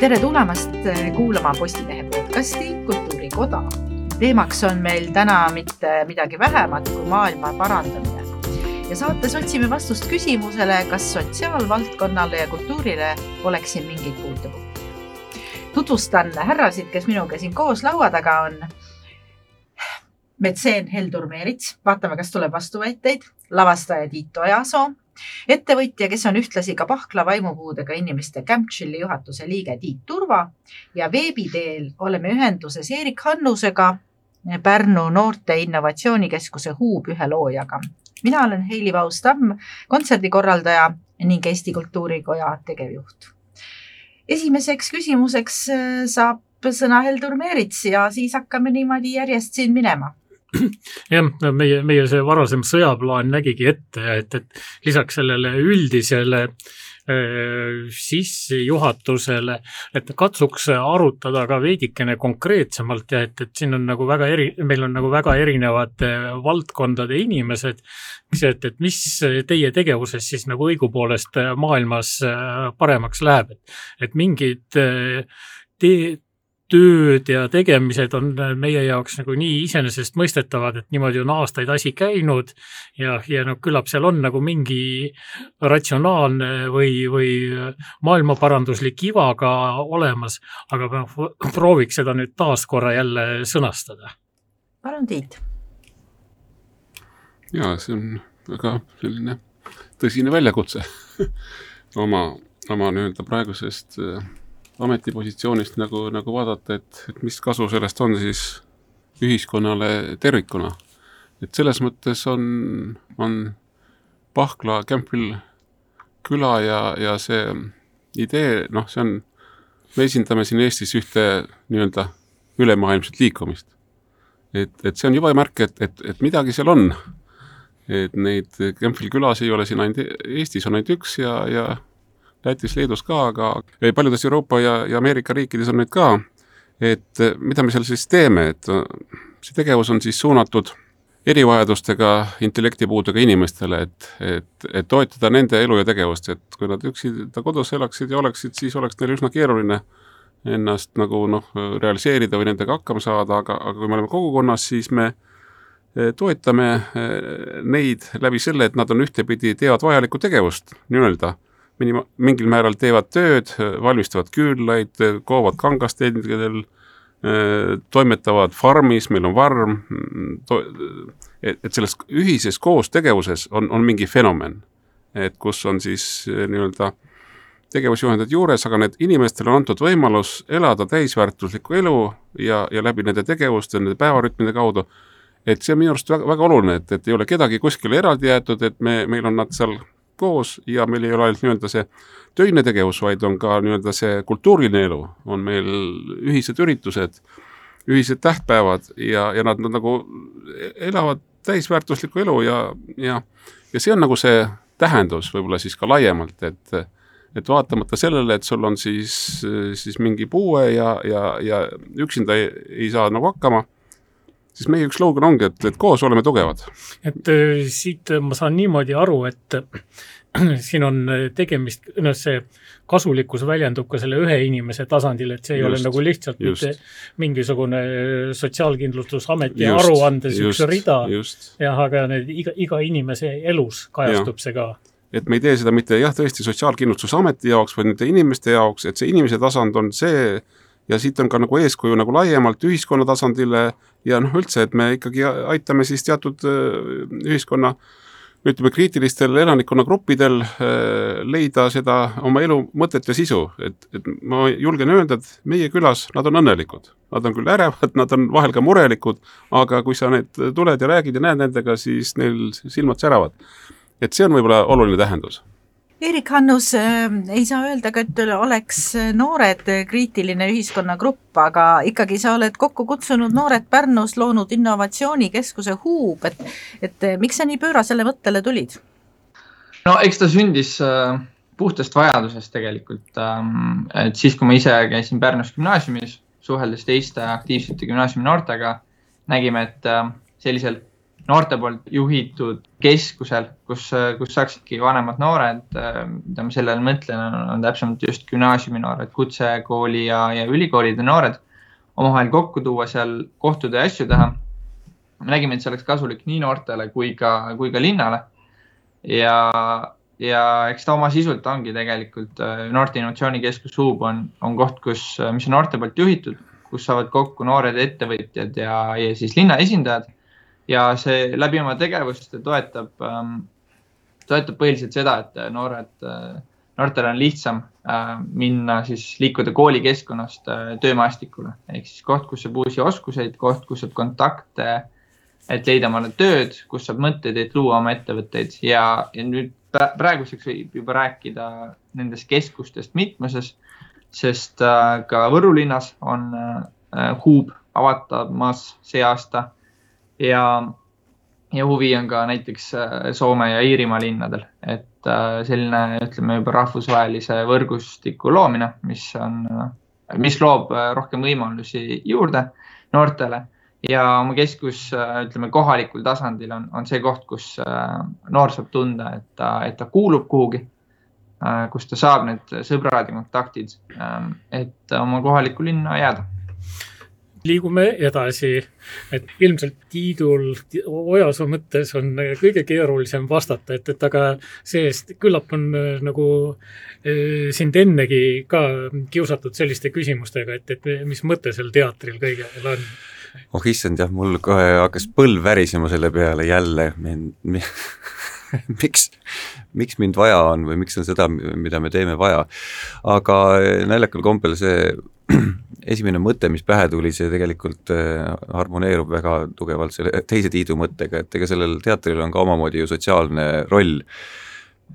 tere tulemast kuulama Postimehe podcasti Kultuurikoda. teemaks on meil täna mitte midagi vähemat kui maailma parandamine. ja saates otsime vastust küsimusele, kas sotsiaalvaldkonnale ja kultuurile oleks siin mingeid puutepunkte. tutvustan härrasid, kes minuga siin koos laua taga on. metseen Heldur Meerits, vaatame, kas tuleb vastuväiteid, lavastaja Tiit Ojasoo ettevõtja, kes on ühtlasi ka Pahkla vaimupuudega inimeste Campchilli juhatuse liige Tiit Turva ja veebi teel oleme ühenduses Erik Hannusega, Pärnu Noorte Innovatsioonikeskuse Huub ühe loojaga. mina olen Heili Vaus-Tamm, kontserdikorraldaja ning Eesti Kultuurikoja tegevjuht. esimeseks küsimuseks äh, saab sõna Heldur Meerits ja siis hakkame niimoodi järjest siin minema jah, meie, meie see varasem sõjaplaan nägigi ette, et, et lisaks sellele üldisele äh, sissejuhatusele, et katsuks arutada ka veidikene konkreetsemalt ja et, et siin on nagu väga eri, meil on nagu väga erinevate valdkondade inimesed, et, et mis teie tegevuses siis nagu õigupoolest maailmas paremaks läheb, et, et mingid te, tööd ja tegemised on meie jaoks nagu nii iseenesestmõistetavad, et niimoodi on aastaid asi käinud ja, ja noh, küllap seal on nagu mingi ratsionaalne või, või maailmaparanduslik iva ka olemas, aga noh, prooviks seda nüüd taas korra jälle sõnastada. palun, Tiit. ja see on väga selline tõsine väljakutse oma, oma nii-öelda praegusest äh, ametipositsioonist nagu, nagu vaadata, et, et mis kasu sellest on siis ühiskonnale tervikuna. et selles mõttes on, on Pahkla Campville küla ja, ja see idee, noh, see on, me esindame siin Eestis ühte nii-öelda ülemaailmset liikumist. et, et see on juba märk, et, et, et midagi seal on. et neid Campville külas ei ole siin ainult Eestis, on ainult üks ja, ja Lätis, Leedus ka, aga paljudes Euroopa ja, ja Ameerika riikides on neid ka. et mida me seal siis teeme, et see tegevus on siis suunatud erivajadustega, intellektipuudega inimestele, et, et, et toetada nende elu ja tegevust, et kui nad üksinda kodus elaksid ja oleksid, siis oleks neil üsna keeruline ennast nagu noh, realiseerida või nendega hakkama saada, aga, aga kui me oleme kogukonnas, siis me eh, toetame eh, neid läbi selle, et nad on ühtepidi, teevad vajalikku tegevust nii-öelda minima-, mingil määral teevad tööd, valmistavad küünlaid, koovad kangastendidel, toimetavad farmis, meil on farm, et, et selles ühises koostegevuses on, on mingi fenomen. et kus on siis nii-öelda tegevusjuhendajad juures, aga need inimestele on antud võimalus elada täisväärtuslikku elu ja, ja läbi nende tegevuste, nende päevarütmide kaudu, et see on minu arust väga, väga oluline, et, et ei ole kedagi kuskile eraldi jäetud, et me, meil on nad seal koos ja meil ei ole ainult nii-öelda see töine tegevus, vaid on ka nii-öelda see kultuuriline elu, on meil ühised üritused, ühised tähtpäevad ja, ja nad, nad nagu elavad täisväärtuslikku elu ja, ja, ja see on nagu see tähendus võib-olla siis ka laiemalt, et et vaatamata sellele, et sul on siis, siis mingi puue ja, ja, ja üksinda ei, ei saa nagu hakkama siis meie üks slogan ongi, et, et koos oleme tugevad. et äh, siit ma saan niimoodi aru, et siin on tegemist, noh, see kasulikkus väljendub ka selle ühe inimese tasandil, et see ei just, ole nagu lihtsalt just. mitte mingisugune Sotsiaalkindlustusameti aruandes just, üks rida. jah, aga need iga, iga inimese elus kajastub ja. see ka et me ei tee seda mitte jah, tõesti Sotsiaalkindlustusameti jaoks, vaid nende inimeste jaoks, et see inimese tasand on see, ja siit on ka nagu eeskuju nagu laiemalt ühiskonna tasandile ja noh, üldse, et me ikkagi aitame siis teatud äh, ühiskonna ütleme, kriitilistel elanikkonnagruppidel äh, leida seda oma elu mõtet ja sisu, et, et ma julgen öelda, et meie külas nad on õnnelikud. Nad on küll ärevad, nad on vahel ka murelikud, aga kui sa need tuled ja räägid ja näed nendega, siis neil silmad säravad. et see on võib-olla oluline tähendus Erik Hannus äh,, ei saa öelda ka, et oleks noored kriitiline ühiskonnagrupp, aga ikkagi sa oled kokku kutsunud noored Pärnus loonud innovatsioonikeskuse Huub, et, et miks sa nii pöörasele mõttele tulid? no eks ta sündis äh, puhtast vajadusest tegelikult ähm,. et siis, kui ma ise käisin Pärnus gümnaasiumis, suheldes teiste aktiivsete gümnaasiumi noortega, nägime, et äh, sellisel noorte poolt juhitud keskusel, kus, kus saaksidki vanemad noored, mida ma selle all mõtlen, on täpsemalt just gümnaasiumi noored, kutsekooli ja, ja ülikoolide noored omavahel kokku tuua, seal kohtuda ja asju teha. me nägime, et see oleks kasulik nii noortele kui ka, kui ka linnale. ja, ja eks ta oma sisult ongi tegelikult Noorte Innovatsioonikeskus Huub on, on koht, kus, mis on noorte poolt juhitud, kus saavad kokku noored ettevõtjad ja, ja siis linna esindajad ja see läbi oma tegevuste toetab, ähm, toetab põhiliselt seda, et noored, äh, noortel on lihtsam äh, minna siis liikuda koolikeskkonnast äh, töömaastikule. Ehk siis koht, kus saab uusi oskuseid, koht, kus saab kontakte, et leida omale tööd, kus saab mõtteid, et luua oma ettevõtteid. Ja, ja nüüd praeguseks võib juba rääkida nendest keskustest mitmuses, sest ka Võru linnas on huub avatamas see aasta ja, ja huvi on ka näiteks äh, Soome ja Iirimaa linnadel, et äh, selline, ütleme juba rahvusvahelise võrgustiku loomine, mis on, äh, mis loob rohkem võimalusi juurde noortele. Ja oma keskus, ütleme kohalikul tasandil on, on see koht, kus noor saab tunda, et ta, et ta kuulub kuhugi, kus ta saab need sõbrad ja kontaktid, et oma kohalikku linna jääda liigume edasi, et ilmselt Tiidul Ojasoo mõttes on kõige keerulisem vastata, et, et aga see-eest küllap on äh, nagu äh, sind ennegi ka kiusatud selliste küsimustega, et, et mis mõte sel teatril kõigel on? oh issand jah, mul kohe hakkas põlv värisema selle peale jälle, miks, miks mind vaja on või miks on seda, mida me teeme, vaja. aga naljakal kombel see esimene mõte, mis pähe tuli, see tegelikult äh, harmoneerub väga tugevalt selle teise tiidu mõttega, et ega sellel teatril on ka omamoodi ju sotsiaalne roll.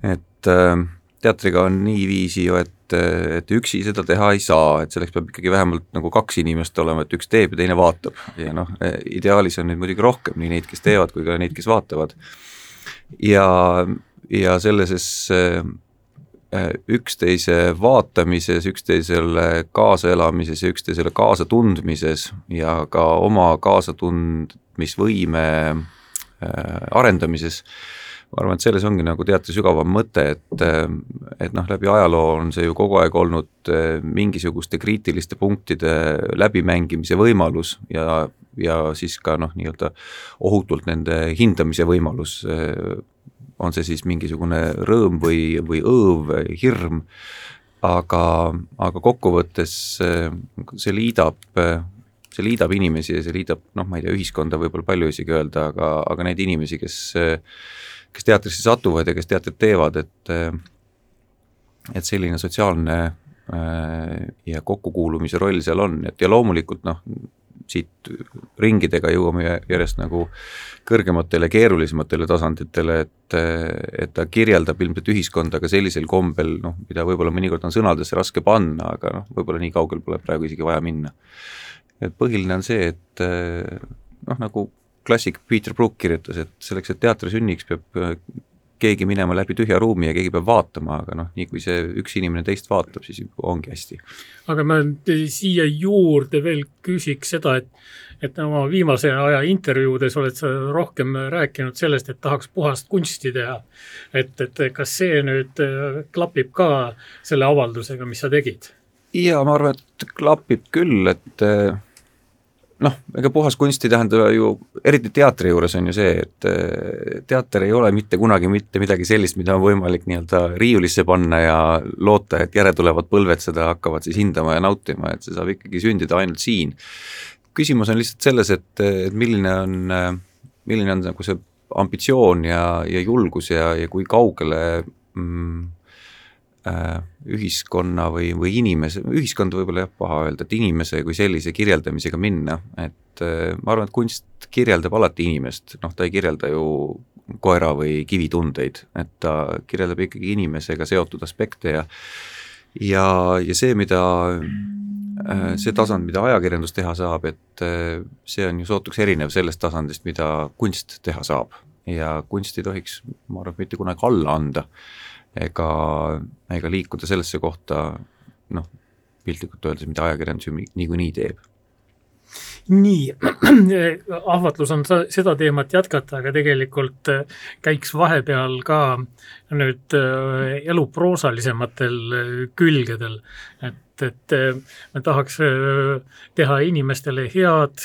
et äh, teatriga on niiviisi ju, et, et üksi seda teha ei saa, et selleks peab ikkagi vähemalt nagu kaks inimest olema, et üks teeb ja teine vaatab ja noh, ideaalis on neid muidugi rohkem, nii neid, kes teevad, kui ka neid, kes vaatavad. ja, ja selles Äh, üksteise vaatamises, üksteisele kaasaelamises ja üksteisele kaasatundmises ja ka oma kaasatundmisvõime äh, arendamises. ma arvan, et selles ongi nagu teatri sügavam mõte, et, äh, et noh, läbi ajaloo on see ju kogu aeg olnud mingisuguste kriitiliste punktide läbimängimise võimalus ja, ja siis ka noh, nii-öelda ohutult nende hindamise võimalus on see siis mingisugune rõõm või, või õõv, hirm, aga, aga kokkuvõttes see liidab, see liidab inimesi ja see liidab noh, ma ei tea, ühiskonda võib-olla palju isegi öelda, aga, aga neid inimesi, kes, kes teatrisse satuvad ja kes teatrit teevad, et et selline sotsiaalne ja kokkukuulumise roll seal on, et ja loomulikult noh, siit ringidega jõuame järjest nagu kõrgematele, keerulisematele tasanditele, et, et ta kirjeldab ilmselt ühiskonda ka sellisel kombel, noh, mida võib-olla mõnikord on sõnadesse raske panna, aga noh, võib-olla nii kaugel pole praegu isegi vaja minna. et põhiline on see, et noh, nagu klassik Peter Brook kirjutas, et selleks, et teater sünniks, peab keegi minema läbi tühja ruumi ja keegi peab vaatama, aga noh, nii kui see üks inimene teist vaatab, siis ongi hästi. aga ma siia juurde veel küsiks seda, et et oma viimase aja intervjuudes oled sa rohkem rääkinud sellest, et tahaks puhast kunsti teha. et, et kas see nüüd äh, klapib ka selle avaldusega, mis sa tegid? jaa, ma arvan, et klapib küll, et äh, noh, ega puhas kunst ei tähenda ju, eriti teatri juures on ju see, et eh, teater ei ole mitte kunagi mitte midagi sellist, mida on võimalik nii-öelda riiulisse panna ja loota, et järeltulevad põlved seda hakkavad siis hindama ja nautima, et see saab ikkagi sündida ainult siin. küsimus on lihtsalt selles, et, et milline on, milline on nagu see ambitsioon ja, ja julgus ja, ja kui kaugele mm, ühiskonna või, või inimese, ühiskond võib-olla jah, paha öelda, et inimese kui sellise kirjeldamisega minna, et äh, ma arvan, et kunst kirjeldab alati inimest, noh, ta ei kirjelda ju koera või kivitundeid, et ta kirjeldab ikkagi inimesega seotud aspekte ja ja, ja see, mida, äh, see tasand, mida ajakirjandus teha saab, et see on ju sootuks erinev sellest tasandist, mida kunst teha saab. ja kunst ei tohiks, ma arvan, mitte kunagi alla anda ega, ega liikuda sellesse kohta noh, piltlikult öeldes, mida ajakirjandus ju niikuinii teeb. nii, ahvatlus on seda teemat jätkata, aga tegelikult äh, käiks vahepeal ka nüüd äh, elu proosalisematel äh, külgedel, et et, et me tahaks äh, teha inimestele head,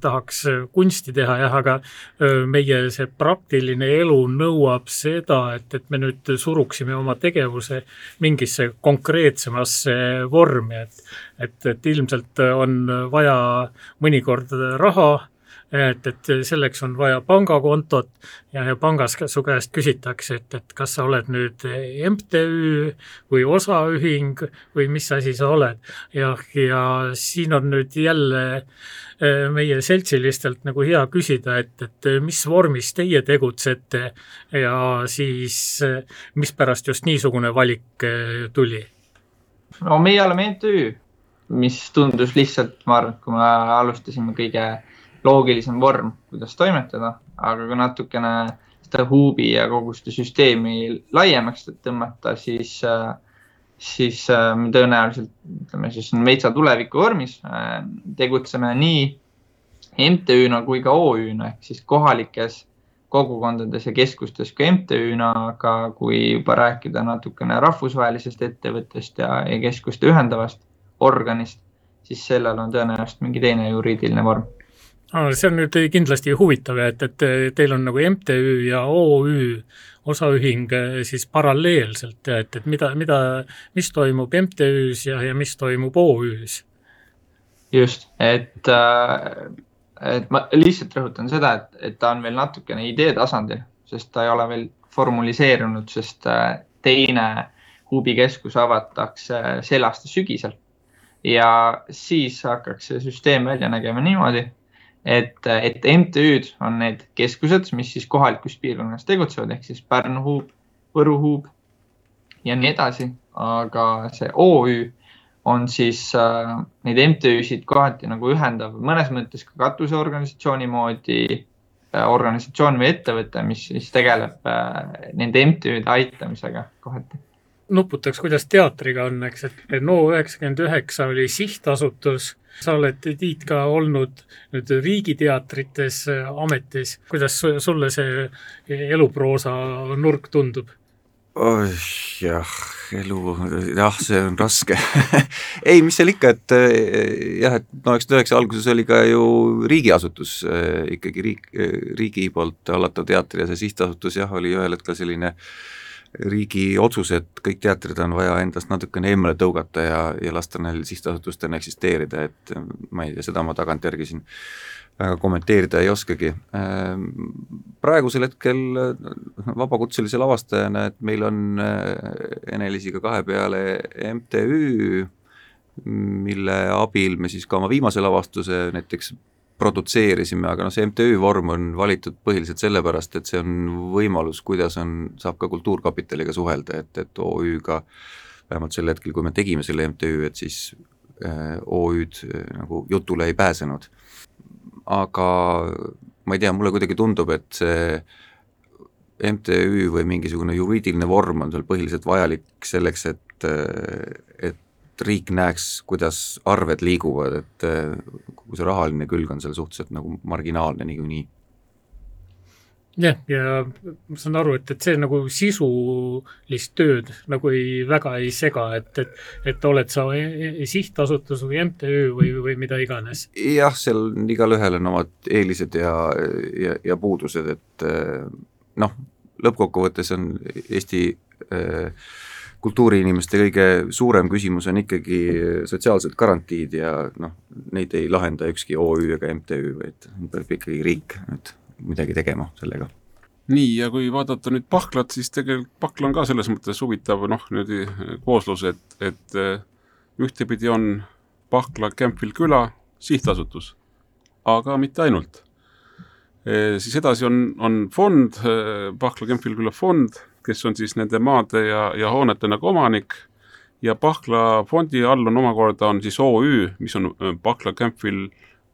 tahaks kunsti teha jah, aga äh, meie see praktiline elu nõuab seda, et, et me nüüd suruksime oma tegevuse mingisse konkreetsemasse vormi, et et, et ilmselt on vaja mõnikord raha et, et selleks on vaja pangakontot ja, ja pangas su käest küsitakse, et, et kas sa oled nüüd MTÜ või osaühing või mis asi sa oled. ja, ja siin on nüüd jälle e, meie seltsilistelt nagu hea küsida, et, et mis vormis teie tegutsete ja siis e, mispärast just niisugune valik e, tuli? no meie oleme MTÜ, mis tundus lihtsalt, ma arvan, et kui me alustasime kõige loogilisem vorm, kuidas toimetada, aga kui natukene seda huubi ja kogu seda süsteemi laiemaks tõmmata, siis, siis me tõenäoliselt, ütleme siis metsa tuleviku vormis tegutseme nii MTÜ-na kui ka OÜ-na ehk siis kohalikes kogukondades ja keskustes ka MTÜ-na, aga kui juba rääkida natukene rahvusvahelisest ettevõttest ja, ja keskuste ühendavast organist, siis sellel on tõenäoliselt mingi teine juriidiline vorm see on nüüd kindlasti huvitav, et, et teil on nagu MTÜ ja OÜ osaühing eh, siis paralleelselt et, et mida, mida, mis toimub MTÜ-s ja, ja mis toimub OÜ-s? just, et, äh, et ma lihtsalt rõhutan seda, et, et ta on veel natukene idee tasandil, sest ta ei ole veel formuliseerunud, sest äh, teine hubikeskus avatakse sel aasta sügisel. ja siis hakkaks see süsteem välja nägema niimoodi et, et MTÜ-d on need keskused, mis siis kohalikus piirkonnas tegutsevad, ehk siis Pärnu huub, Võru huub ja nii edasi. aga see OÜ on siis äh, neid MTÜ-sid kohati nagu ühendav, mõnes mõttes ka katuseorganisatsiooni moodi äh, organisatsioon või ettevõte, mis siis tegeleb äh, nende MTÜ-de aitamisega kohati nuputaks, kuidas teatriga on, eks, et NO üheksakümmend üheksa oli sihtasutus. Sa oled, Tiit, ka olnud nüüd riigiteatrites äh, ametis, kuidas sulle see eluproosa nurk tundub? oih jah, elu, jah, see on raske. Ei, mis seal ikka, et äh, jah, et no üheksakümmend üheksa alguses oli ka ju riigiasutus äh, ikkagi riik, riigi poolt hallatav teater ja see sihtasutus jah, oli ühel hetkel selline äh, riigi otsus, et kõik teatrid on vaja endast natukene eemale tõugata ja, ja lasta neil sihtasutustena eksisteerida, et ma ei tea, seda ma tagantjärgi siin väga kommenteerida ei oskagi. Praegusel hetkel vabakutselise lavastajana, et meil on Ene-Liisiga kahe peale MTÜ, mille abil me siis ka oma viimase lavastuse näiteks produtseerisime, aga noh, see MTÜ vorm on valitud põhiliselt sellepärast, et see on võimalus, kuidas on, saab ka Kultuurkapitaliga suhelda, et, et OÜ-ga vähemalt sel hetkel, kui me tegime selle MTÜ, et siis äh, OÜ-d äh, nagu jutule ei pääsenud. aga ma ei tea, mulle kuidagi tundub, et see MTÜ või mingisugune juriidiline vorm on seal põhiliselt vajalik selleks, et, äh, et riik näeks, kuidas arved liiguvad, et eh, kogu see rahaline külg on seal suhteliselt nagu marginaalne niikuinii. jah, ja ma saan aru, et, et see nagu sisulist tööd nagu ei, väga ei sega, et, et, et oled sa e-, e-, sihtasutus või MTÜ või, või mida iganes. jah, seal igalühel on omad eelised ja, ja, ja puudused, et eh, noh, lõppkokkuvõttes on Eesti äh, kultuuriinimeste kõige suurem küsimus on ikkagi sotsiaalsed garantiid ja noh, neid ei lahenda ükski OÜ ega MTÜ, vaid peab ikkagi riik nüüd midagi tegema sellega. nii, ja kui vaadata nüüd Pahklat, siis tegelikult Pahkla on ka selles mõttes huvitav noh, niimoodi kooslus, et, et eh, ühtepidi on Pahkla Campville küla sihtasutus, aga mitte ainult e,. siis edasi on, on fond, eh, Pahkla Campville küla fond kes on siis nende maade ja, ja hoonete nagu omanik ja Pahkla fondi all on omakorda on siis OÜ, mis on äh, Pahkla Campville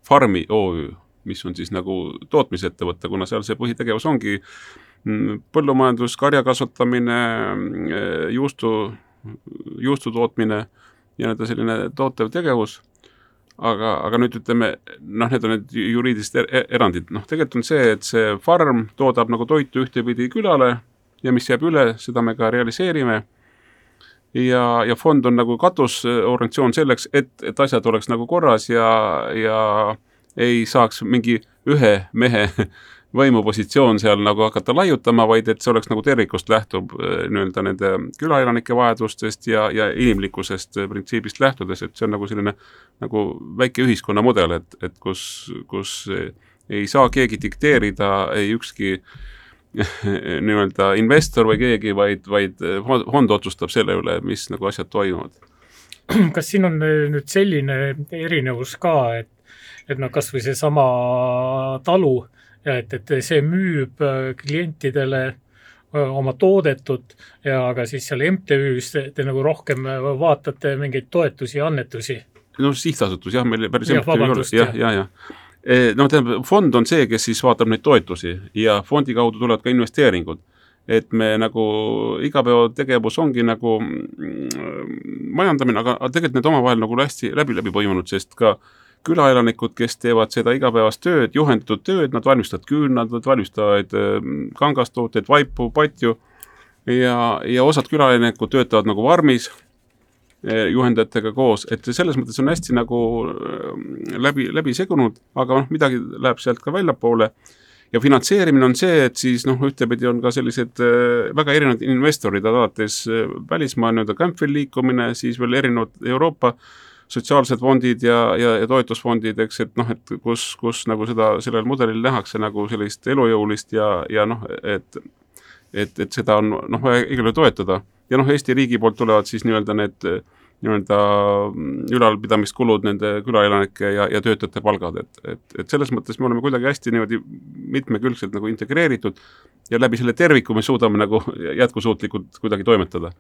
Farmi OÜ, mis on siis nagu tootmisettevõte, kuna seal see põhitegevus ongi mm, põllumajandus, karja kasvatamine, äh, juustu, juustu tootmine ja nii-öelda selline tootev tegevus. aga, aga nüüd ütleme, noh, need on need juriidilised er erandid, noh, tegelikult on see, et see farm toodab nagu toitu ühtepidi külale ja mis jääb üle, seda me ka realiseerime. ja, ja fond on nagu katusorganisatsioon selleks, et, et asjad oleks nagu korras ja, ja ei saaks mingi ühe mehe võimupositsioon seal nagu hakata laiutama, vaid et see oleks nagu tervikust lähtub äh, nii-öelda nende külaelanike vajadustest ja, ja inimlikkusest äh, printsiibist lähtudes, et see on nagu selline nagu väike ühiskonnamudel, et, et kus, kus ei saa keegi dikteerida, ei ükski nii-öelda investor või keegi, vaid, vaid fond otsustab selle üle, mis nagu asjad toimuvad. kas siin on nüüd selline erinevus ka, et, et noh, kas või seesama talu ja et, et see müüb äh, klientidele oma toodetut ja aga siis seal MTÜ-s te, te nagu rohkem vaatate mingeid toetusi ja annetusi. no sihtasutus jah, meil päris MTÜ ei ole, jah, ja, ja, ja. E, no tähendab, fond on see, kes siis vaatab neid toetusi ja fondi kaudu tulevad ka investeeringud. Et me nagu igapäevategevus ongi nagu mm, majandamine, aga tegelikult need omavahel nagu hästi läbi läbi põimunud, sest ka külaelanikud, kes teevad seda igapäevast tööd, juhendatud tööd, nad valmistavad küünlad, nad valmistavad ähm, kangastooteid, vaipu, patju. Ja, ja osad külaelanikud töötavad nagu farmis juhendajatega koos, et selles mõttes on hästi nagu ähm, läbi, läbi segunud, aga noh, midagi läheb sealt ka väljapoole ja finantseerimine on see, et siis noh, ühtepidi on ka sellised äh, väga erinevad investorid, alates äh, välismaa nii-öelda Campfield liikumine, siis veel erinevad Euroopa sotsiaalsed fondid ja, ja, ja toetusfondid, eks, et noh, et kus, kus nagu seda, sellel mudelil nähakse nagu sellist elujõulist ja, ja noh, et et, et seda on noh, vaja igal juhul toetada. Ja noh, Eesti riigi poolt tulevad siis nii-öelda need nii-öelda ülalpidamiskulud, nende külaelanike ja, ja töötajate palgad, et, et, et selles mõttes me oleme kuidagi hästi niimoodi mitmekülgselt nagu integreeritud ja läbi selle terviku me suudame nagu jätkusuutlikult kuidagi toimetada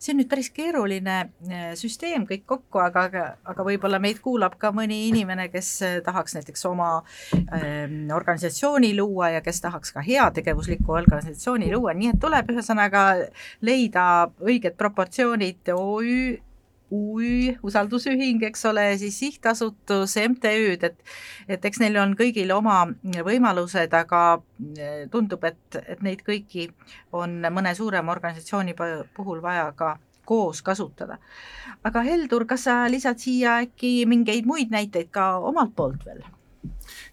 see on nüüd päris keeruline äh, süsteem kõik kokku, aga, aga, aga võib-olla meid kuulab ka mõni inimene, kes äh, tahaks näiteks oma ähm, organisatsiooni luua ja kes tahaks ka heategevuslikku organisatsiooni luua, nii et tuleb ühesõnaga leida õiged proportsioonid OÜ UI, usaldusühing, eks ole, siis sihtasutus, MTÜ-d, et et eks neil on kõigil oma võimalused, aga eh, tundub, et, et neid kõiki on mõne suurema organisatsiooni puhul vaja ka koos kasutada. aga Heldur, kas sa lisad siia äkki mingeid muid näiteid ka omalt poolt veel?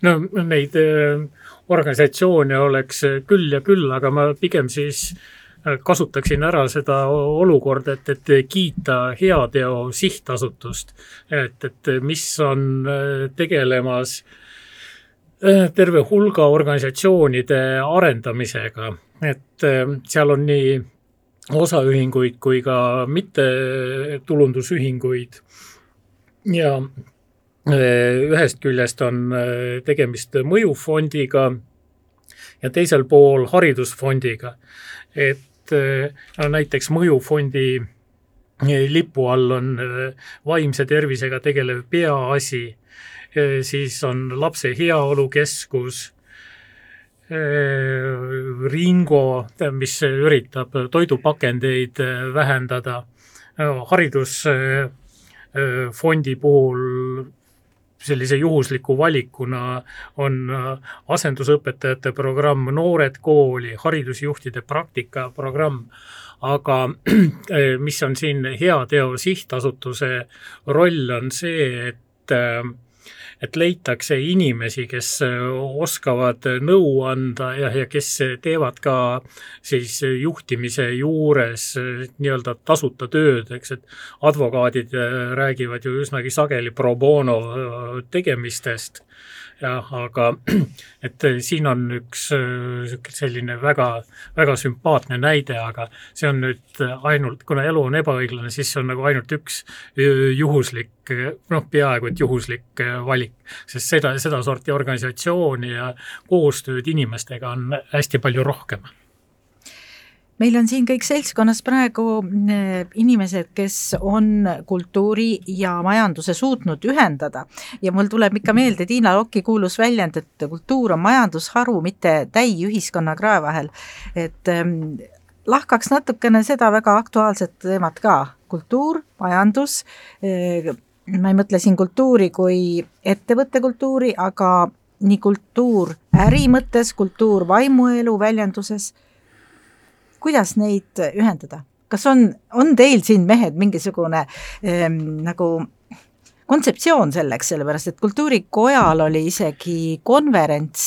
no neid äh, organisatsioone oleks küll ja küll, aga ma pigem siis äh, kasutaksin ära seda olukorda, et, et kiita Heateo sihtasutust, et, et mis on äh, tegelemas äh, terve hulga organisatsioonide arendamisega, et äh, seal on nii osaühinguid kui ka mittetulundusühinguid ja ühest küljest on tegemist mõjufondiga ja teisel pool haridusfondiga. et et no näiteks Mõjufondi eh, lipu all on eh, vaimse tervisega tegelev peaasi, siis on lapse heaolukeskus, Ringo, mis üritab toidupakendeid vähendada, haridusfondi puhul sellise juhusliku valikuna on äh, asendusõpetajate programm Noored kooli, haridusjuhtide praktikaprogramm, aga äh, mis on siin Heateo Sihtasutuse roll, on see, et äh, et leitakse inimesi, kes äh, oskavad nõu anda ja, ja kes teevad ka siis juhtimise juures äh, nii-öelda tasuta tööd, eks, et advokaadid äh, räägivad ju üsnagi sageli pro bono tegemistest jah, aga et siin on üks selline väga, väga sümpaatne näide, aga see on nüüd ainult, kuna elu on ebaõiglane, siis see on nagu ainult üks juhuslik, noh, peaaegu et juhuslik valik, sest seda, sedasorti organisatsiooni ja koostööd inimestega on hästi palju rohkem meil on siin kõik seltskonnas praegu mm, inimesed, kes on kultuuri ja majanduse suutnud ühendada ja mul tuleb ikka meelde Tiina Lokki kuulus väljend, et kultuur on majandusharu, mitte täi ühiskonna krae vahel. et ähm, lahkaks natukene seda väga aktuaalset teemat ka, kultuur, majandus äh,, ma ei mõtle siin kultuuri kui ettevõtte kultuuri, aga nii kultuur äri mõttes, kultuur vaimuelu väljenduses. Kuidas neid ühendada? kas on, on teil siin mehed mingisugune ähm, nagu kontseptsioon selleks, sellepärast et Kultuurikojal oli isegi konverents,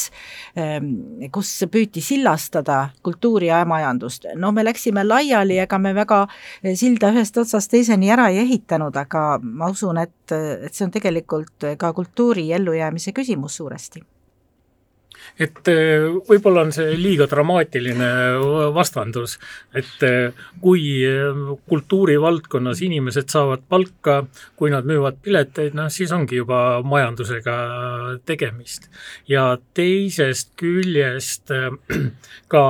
ehm, kus püüti sillastada kultuuri ja majandust. no me läksime laiali, ega me väga silda ühest otsast teiseni ära ei ehitanud, aga ma usun, et, et see on tegelikult ka kultuuri ellujäämise küsimus suuresti et äh, võib-olla on see liiga dramaatiline vastandus, et äh, kui kultuurivaldkonnas inimesed saavad palka, kui nad müüvad pileteid, noh siis ongi juba majandusega tegemist. ja teisest küljest ka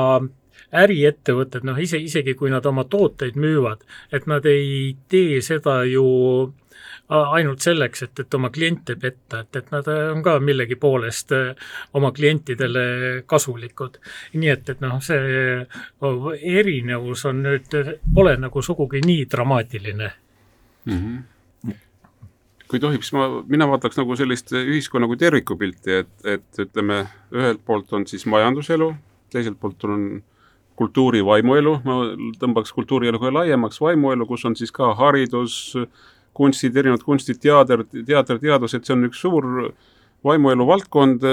äriettevõtted, noh ise, isegi kui nad oma tooteid müüvad, et nad ei tee seda ju ainult selleks, et, et oma kliente petta, et, et nad on ka millegi poolest äh, oma klientidele kasulikud. nii et, et noh, see erinevus on nüüd, pole nagu sugugi nii dramaatiline mm. -hmm kui tohib, siis ma, mina vaataks nagu sellist ühiskonna kui terviku pilti, et, et ütleme, ühelt poolt on siis majanduselu, teiselt poolt on kultuuri vaimuelu, ma tõmbaks kultuurielu ka laiemaks, vaimuelu, kus on siis ka haridus, kunstid, erinevad kunstid, teater, teater, teadus, et see on üks suur vaimuelu valdkond,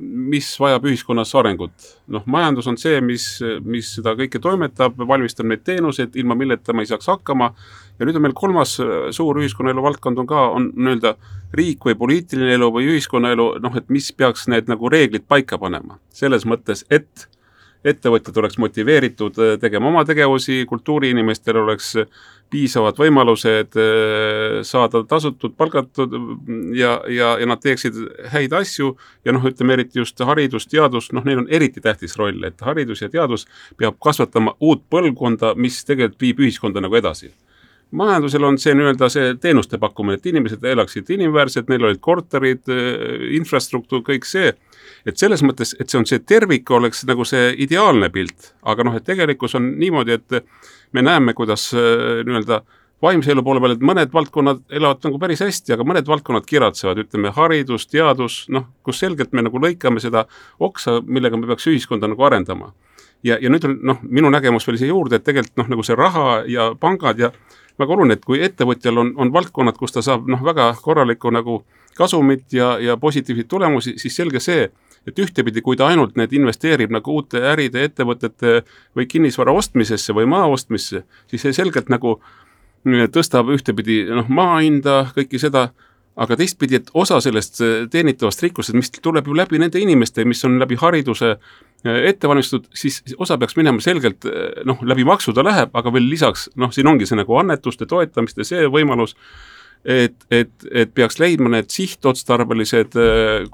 mis vajab ühiskonnas arengut. noh, majandus on see, mis, mis seda kõike toimetab, valmistab neid teenuseid, ilma milleta me ei saaks hakkama. ja nüüd on meil kolmas suur ühiskonnaelu valdkond on ka, on nii-öelda riik või poliitiline elu või ühiskonnaelu, noh, et mis peaks need nagu reeglid paika panema. selles mõttes, et ettevõtjad oleks motiveeritud tegema oma tegevusi, kultuuriinimestel oleks piisavad võimalused äh, saada tasutud, palgatud ja, ja, ja nad teeksid häid asju. Ja noh, ütleme eriti just haridus, teadus, noh, neil on eriti tähtis roll, et haridus ja teadus peab kasvatama uut põlvkonda, mis tegelikult viib ühiskonda nagu edasi. Majandusel on see nii-öelda see teenuste pakkumine, et inimesed elaksid inimväärselt, neil olid korterid, äh, infrastruktuur, kõik see et selles mõttes, et see on see tervik, oleks nagu see ideaalne pilt, aga noh, et tegelikkus on niimoodi, et me näeme, kuidas äh, nii-öelda vaimse elu poole peal, et mõned valdkonnad elavad nagu päris hästi, aga mõned valdkonnad kiratsevad, ütleme haridus, teadus, noh, kus selgelt me nagu lõikame seda oksa, millega me peaks ühiskonda nagu arendama. ja, ja nüüd on noh, minu nägemus veel siia juurde, et tegelikult noh, nagu see raha ja pangad ja väga oluline, et kui ettevõtjal on, on valdkonnad, kus ta saab noh, väga korralikku nagu kasumit ja, ja positiivseid tulemusi, siis selge see, et ühtepidi, kui ta ainult need investeerib nagu uute äride, ettevõtete või kinnisvara ostmisesse või maa ostmisse, siis see selgelt nagu mm, tõstab ühtepidi noh, maa hinda, kõike seda, aga teistpidi, et osa sellest äh, teenitavast rikkusest, mis tuleb ju läbi nende inimeste, mis on läbi hariduse äh, ette valmistatud, siis osa peaks minema selgelt äh, noh, läbi maksu ta läheb, aga veel lisaks noh, siin ongi see nagu annetuste toetamiste see võimalus et, et, et peaks leidma need sihtotstarbelised äh,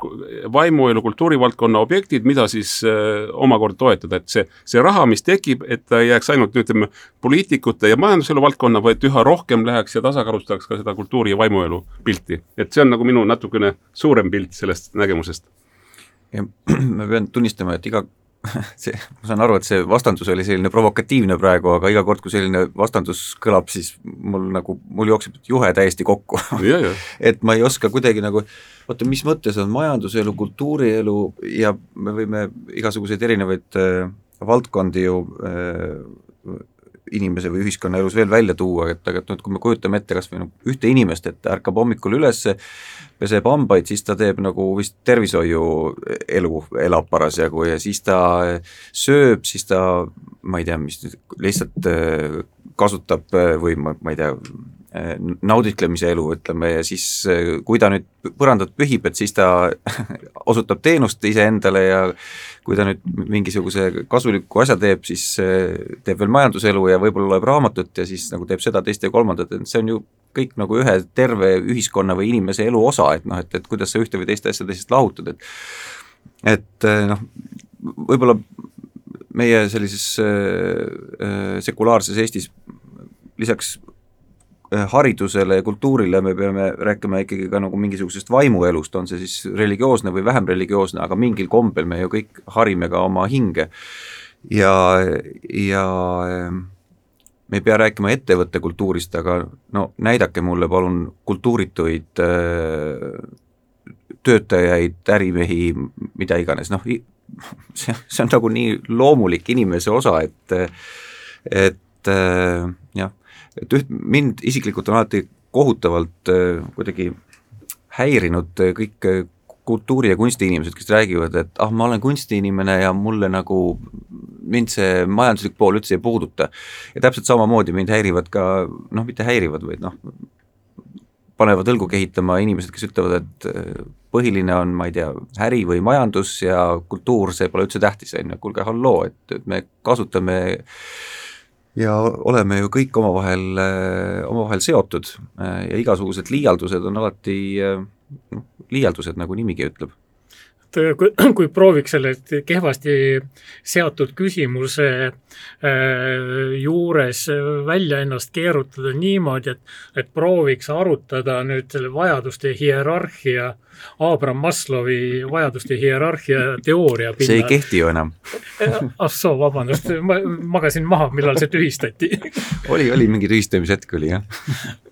vaimuelu kultuurivaldkonna objektid, mida siis äh, omakorda toetada, et see, see raha, mis tekib, et ta ei jääks ainult ütleme, poliitikute ja majanduselu valdkonna, vaid üha rohkem läheks ja tasakaalustaks ka seda kultuuri ja vaimuelu pilti. et see on nagu minu natukene suurem pilt sellest nägemusest. ma pean tunnistama, et iga see, ma saan aru, et see vastandus oli selline provokatiivne praegu, aga iga kord, kui selline vastandus kõlab, siis mul nagu, mul jookseb juhe täiesti kokku. Et ma ei oska kuidagi nagu, oota, mis mõttes on majanduselu, kultuurielu ja me võime igasuguseid erinevaid äh, valdkondi ju äh, inimese või ühiskonnaelus veel välja tuua, et aga et noh, et kui me kujutame ette kas või noh, ühte inimest, et ärkab hommikul üles, peseb hambaid, siis ta teeb nagu vist tervishoiuelu, elab parasjagu ja siis ta sööb, siis ta ma ei tea, mis lihtsalt äh, kasutab äh, või ma, ma ei tea, nauditlemise elu, ütleme, ja siis kui ta nüüd põrandat pühib, et siis ta osutab teenust iseendale ja kui ta nüüd mingisuguse kasuliku asja teeb, siis teeb veel majanduselu ja võib-olla loeb raamatut ja siis nagu teeb seda, teist ja kolmandat, et see on ju kõik nagu ühe terve ühiskonna või inimese elu osa, et noh, et, et kuidas sa ühte või teist asja teisest lahutad, et et noh, võib-olla meie sellises äh, sekulaarses Eestis lisaks äh, haridusele ja kultuurile me peame rääkima ikkagi ka nagu mingisugusest vaimuelust, on see siis religioosne või vähem religioosne, aga mingil kombel me ju kõik harime ka oma hinge. ja, ja me ei pea rääkima ettevõtte kultuurist, aga no näidake mulle palun kultuurituid töötajaid, ärimehi, mida iganes, noh, see, see on nagu nii loomulik inimese osa, et et jah, et üht, mind isiklikult on alati kohutavalt kuidagi häirinud kõik kultuuri- ja kunstiinimesed, kes räägivad, et ah, ma olen kunstiinimene ja mulle nagu, mind see majanduslik pool üldse ei puuduta. ja täpselt samamoodi mind häirivad ka, noh, mitte häirivad, vaid noh, panevad õlgu kehitama inimesed, kes ütlevad, et äh, põhiline on, ma ei tea, äri või majandus ja kultuur, see pole üldse tähtis, on ju, kuulge, halloo, et, me kasutame ja oleme ju kõik omavahel, äh, omavahel seotud äh, ja igasugused liialdused on alati noh, liialdused, nagu nimigi ütleb et äh, kui, kui prooviks selle kehvasti seatud küsimuse äh, juures välja ennast keerutada niimoodi, et, et prooviks arutada nüüd selle vajaduste hierarhia, Abram Maslowi vajaduste hierarhia teooria pinnal. see ei kehti ju enam. Ah soo, vabandust, ma magasin maha, millal see tühistati. Oli, oli mingi tühistamise hetk oli jah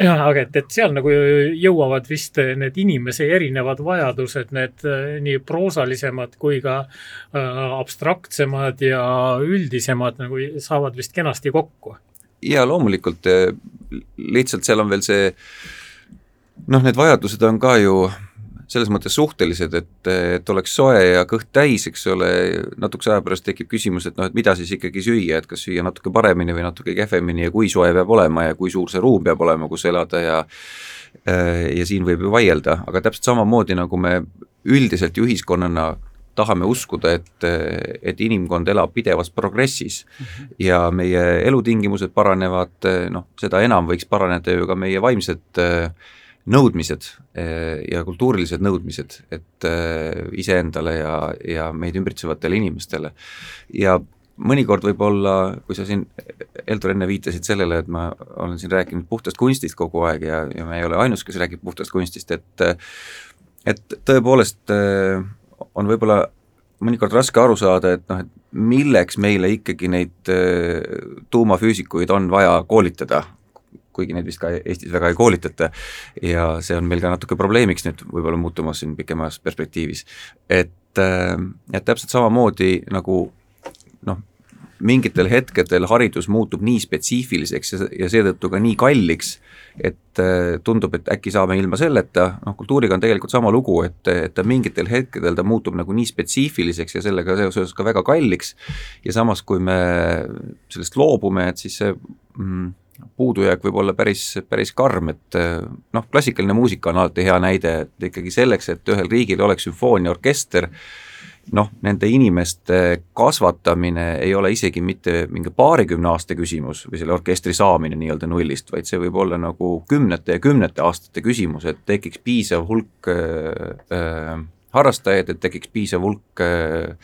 jah, aga et, et seal nagu jõuavad vist need inimese erinevad vajadused, need äh, nii proosalisemad kui ka äh, abstraktsemad ja üldisemad nagu saavad vist kenasti kokku. ja loomulikult, äh, lihtsalt seal on veel see noh, need vajadused on ka ju selles mõttes suhtelised, et, et oleks soe ja kõht täis, eks ole, natukese aja pärast tekib küsimus, et noh, et mida siis ikkagi süüa, et kas süüa natuke paremini või natuke kehvemini ja kui soe peab olema ja kui suur see ruum peab olema, kus elada ja ja siin võib ju vaielda, aga täpselt samamoodi, nagu me üldiselt ju ühiskonnana tahame uskuda, et, et inimkond elab pidevas progressis mm -hmm. ja meie elutingimused paranevad, noh, seda enam võiks paraneda ju ka meie vaimsed äh, nõudmised eh, ja kultuurilised nõudmised, et eh, iseendale ja, ja meid ümbritsevatele inimestele. ja mõnikord võib-olla, kui sa siin, Heldur, enne viitasid sellele, et ma olen siin rääkinud puhtast kunstist kogu aeg ja, ja me ei ole ainus, kes räägib puhtast kunstist, et et tõepoolest eh, on võib-olla mõnikord raske aru saada, et noh, et milleks meile ikkagi neid tuumafüüsikuid on vaja koolitada kuigi neid vist ka Eestis väga ei koolitata. Ja see on meil ka natuke probleemiks nüüd võib-olla muutumas siin pikemas perspektiivis. et, äh, et täpselt samamoodi nagu noh, mingitel hetkedel haridus muutub nii spetsiifiliseks ja, ja seetõttu ka nii kalliks, et äh, tundub, et äkki saame ilma selleta, noh kultuuriga on tegelikult sama lugu, et, et ta mingitel hetkedel ta muutub nagu nii spetsiifiliseks ja sellega seoses ka väga kalliks. Ja samas, kui me sellest loobume, et siis see mm, puudujääk võib olla päris, päris karm, et noh, klassikaline muusika on alati hea näide, et ikkagi selleks, et ühel riigil oleks sümfooniaorkester, noh, nende inimeste kasvatamine ei ole isegi mitte mingi paarikümne aasta küsimus või selle orkestri saamine nii-öelda nullist, vaid see võib olla nagu kümnete ja kümnete aastate küsimus, et tekiks piisav hulk äh harrastajaid, et tekiks piisav hulk äh,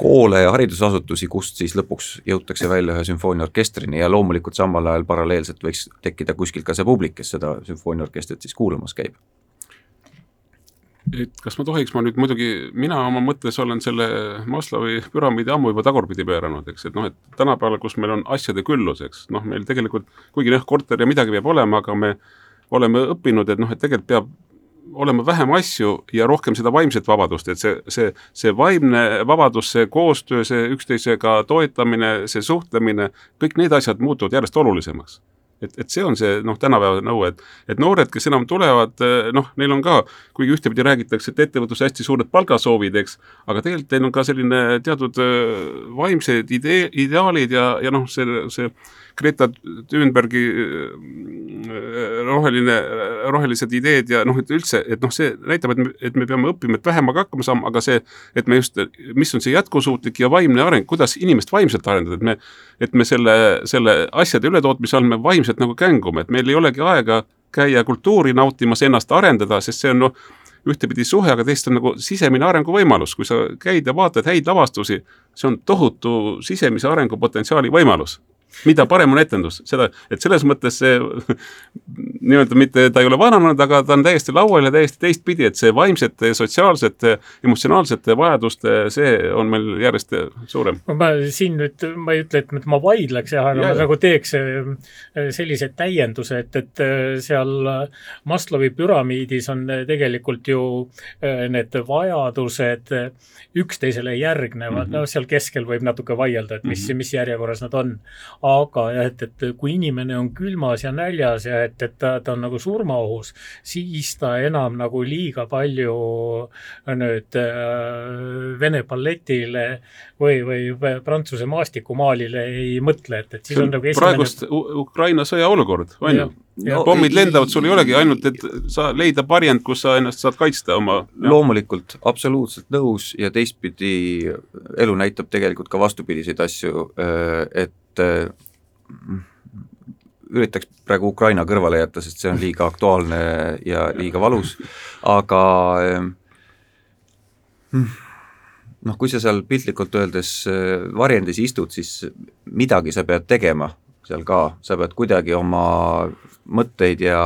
koole ja haridusasutusi, kust siis lõpuks jõutakse välja ühe sümfooniaorkestrini ja loomulikult samal ajal paralleelselt võiks tekkida kuskilt ka see publik, kes seda sümfooniaorkestrit siis kuulamas käib. Et kas ma tohiks, ma nüüd muidugi, mina oma mõttes olen selle Maslowi püramiidi ammu juba tagurpidi pööranud, eks, et noh, et tänapäeval, kus meil on asjade küllus, eks, noh, meil tegelikult, kuigi jah, korter ja midagi peab olema, aga me oleme õppinud, et noh, et tegelikult peab olema vähem asju ja rohkem seda vaimset vabadust, et see, see, see vaimne vabadus, see koostöö, see üksteisega toetamine, see suhtlemine, kõik need asjad muutuvad järjest olulisemaks. Et, et see on see noh, tänapäeva nõue, et, et noored, kes enam tulevad, noh, neil on ka, kuigi ühtepidi räägitakse, et ettevõtlus hästi suured palgasoovid, eks, aga tegelikult neil on ka selline teatud vaimsed idee, ideaalid ja, ja noh, see, see Greta Thunbergi äh, roheline, rohelised ideed ja noh, et üldse, et noh, see näitab, et me, et me peame õppima, et vähemaga hakkama saama, aga see, et me just, mis on see jätkusuutlik ja vaimne areng, kuidas inimest vaimselt arendada, et me, et me selle, selle asjade ületootmise all me vaimselt nagu kängume, et meil ei olegi aega käia kultuuri nautimas, ennast arendada, sest see on noh, ühtepidi suhe, aga teist on nagu sisemine arenguvõimalus, kui sa käid ja vaatad häid lavastusi, see on tohutu sisemise arengupotentsiaali võimalus mida parem on etendus, seda, et selles mõttes see nii-öelda mitte, ta ei ole vananenud, aga ta on täiesti laual ja täiesti teistpidi, et see vaimsete, sotsiaalsete, emotsionaalsete vajaduste, see on meil järjest suurem. ma siin nüüd, ma ei ütle, et ma vaidleks jah, aga ja, ma nagu teeks eh, sellise täienduse, et, et eh, seal Maslowi püramiidis on tegelikult ju eh, need vajadused üksteisele järgnevad mm, -hmm. no seal keskel võib natuke vaielda, et mis mm, -hmm. mis järjekorras nad on. Aga jah, et, et kui inimene on külmas ja näljas ja et, et ta, ta on nagu surmaohus, siis ta enam nagu liiga palju nüüd äh, Vene balletile või, või Prantsuse maastikumaalile ei mõtle, et, et siis on, nagu esimene praegust Ukraina sõja olukord, on ju? No, pommid lendavad, sul ei olegi ainult, et sa leida varjend, kus sa ennast saad kaitsta oma loomulikult, absoluutselt nõus ja teistpidi elu näitab tegelikult ka vastupidiseid asju, äh, et äh, üritaks praegu Ukraina kõrvale jätta, sest see on liiga aktuaalne ja liiga valus, aga äh, noh, kui sa seal piltlikult öeldes varjendis istud, siis midagi sa pead tegema seal ka, sa pead kuidagi oma mõtteid ja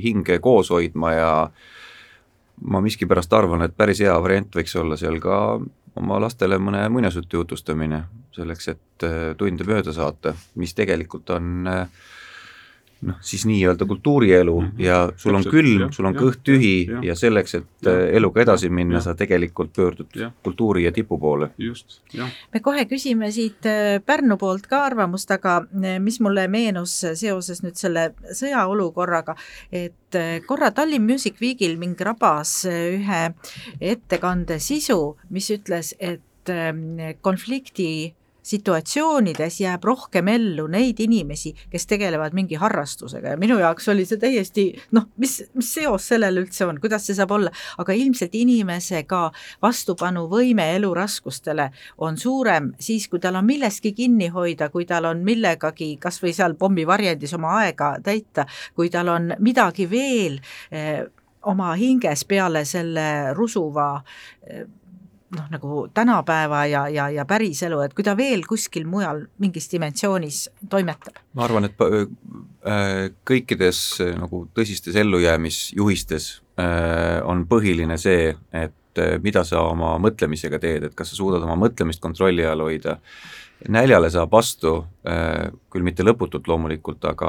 hinge koos hoidma ja ma miskipärast arvan, et päris hea variant võiks olla seal ka oma lastele mõne muinasjutu jutustamine, selleks et tunde mööda saata, mis tegelikult on äh, noh, siis nii-öelda kultuurielu mm -hmm. ja sul on külm, sul on ja, kõht tühi ja, ja selleks, et ja, äh, eluga edasi minna, sa tegelikult pöördud ja. kultuuri ja tipu poole. just, jah. me kohe küsime siit äh, Pärnu poolt ka arvamust, aga äh, mis mulle meenus seoses nüüd selle sõjaolukorraga, et korra Tallinn Music Weekil mind rabas ühe ettekande sisu, mis ütles, et konflikti situatsioonides jääb rohkem ellu neid inimesi, kes tegelevad mingi harrastusega. Ja minu jaoks oli see täiesti noh, mis, mis seos sellel üldse on, kuidas see saab olla, aga ilmselt inimese ka vastupanuvõime eluraskustele on suurem siis, kui tal on millestki kinni hoida, kui tal on millegagi kas või seal pommivarjendis oma aega täita, kui tal on midagi veel eh, oma hinges peale selle rusuva eh, noh, nagu tänapäeva ja, ja, ja päriselu, et kui ta veel kuskil mujal mingis dimensioonis toimetab? ma arvan, et äh, kõikides äh, nagu tõsistes ellujäämisjuhistes äh, on põhiline see, et mida sa oma mõtlemisega teed, et kas sa suudad oma mõtlemist kontrolli all hoida, näljale saab vastu, küll mitte lõputult loomulikult, aga,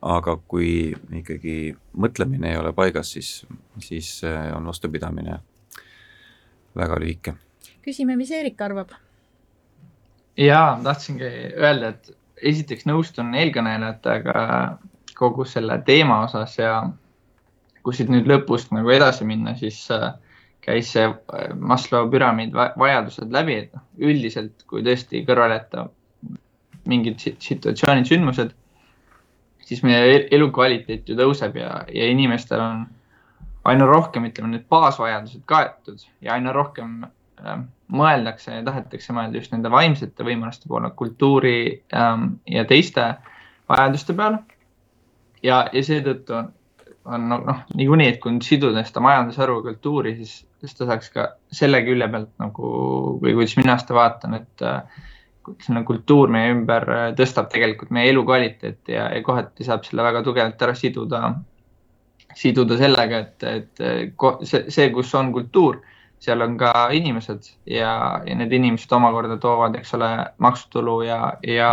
aga kui ikkagi mõtlemine ei ole paigas, siis, siis on vastupidamine väga lühike. küsime, mis Eerik arvab? jaa, tahtsingi öelda, et esiteks nõustun eelkõnelejatega kogu selle teema osas ja kui siit nüüd lõpust nagu edasi minna, siis äh, käis see äh, Maslow püramiid vajadused läbi, et noh, üldiselt kui tõesti kõrvale jätta mingid situatsioonid, sündmused, siis meie elukvaliteet ju tõuseb ja, ja inimestel on aina rohkem, ütleme need baasvajadused kaetud ja aina rohkem äh, mõeldakse ja tahetakse mõelda just nende vaimsete võimaluste poole, kultuuri ähm, ja teiste vajaduste peale. ja, ja seetõttu on, on noh no,, niikuinii, et kui nüüd siduda seda majandusharu kultuuri, siis, siis ta saaks ka selle külje pealt nagu või kuidas mina seda vaatan, et äh, selline kultuur meie ümber äh, tõstab tegelikult meie elukvaliteeti ja, ja kohati saab selle väga tugevalt ära siduda siduda sellega, et, et see, see, kus on kultuur, seal on ka inimesed ja, ja need inimesed omakorda toovad, eks ole, maksutulu ja, ja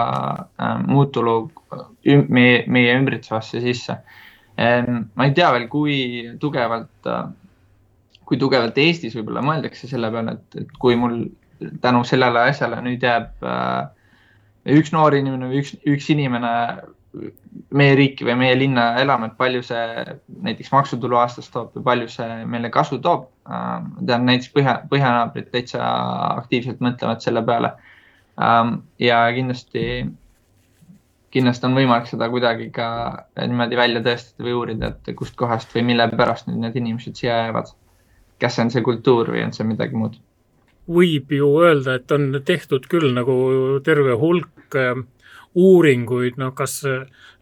äh, muud tulu üm, meie, meie ümbritsevasse sisse ähm,. ma ei tea veel, kui tugevalt äh,, kui tugevalt Eestis võib-olla mõeldakse selle peale, et, et kui mul tänu sellele asjale nüüd jääb äh, üks noor inimene või üks, üks inimene meie riiki või meie linna elama, et palju see näiteks maksutulu aastas toob ja palju see meile kasu toob. ma tean näiteks põhja, põhjanaabrid täitsa aktiivselt mõtlevad selle peale. ja kindlasti, kindlasti on võimalik seda kuidagi ka niimoodi välja tõestada või uurida, et kustkohast või mille pärast nüüd need inimesed siia jäävad. kas see on see kultuur või on see midagi muud? võib ju öelda, et on tehtud küll nagu terve hulk äh, uuringuid, noh kas,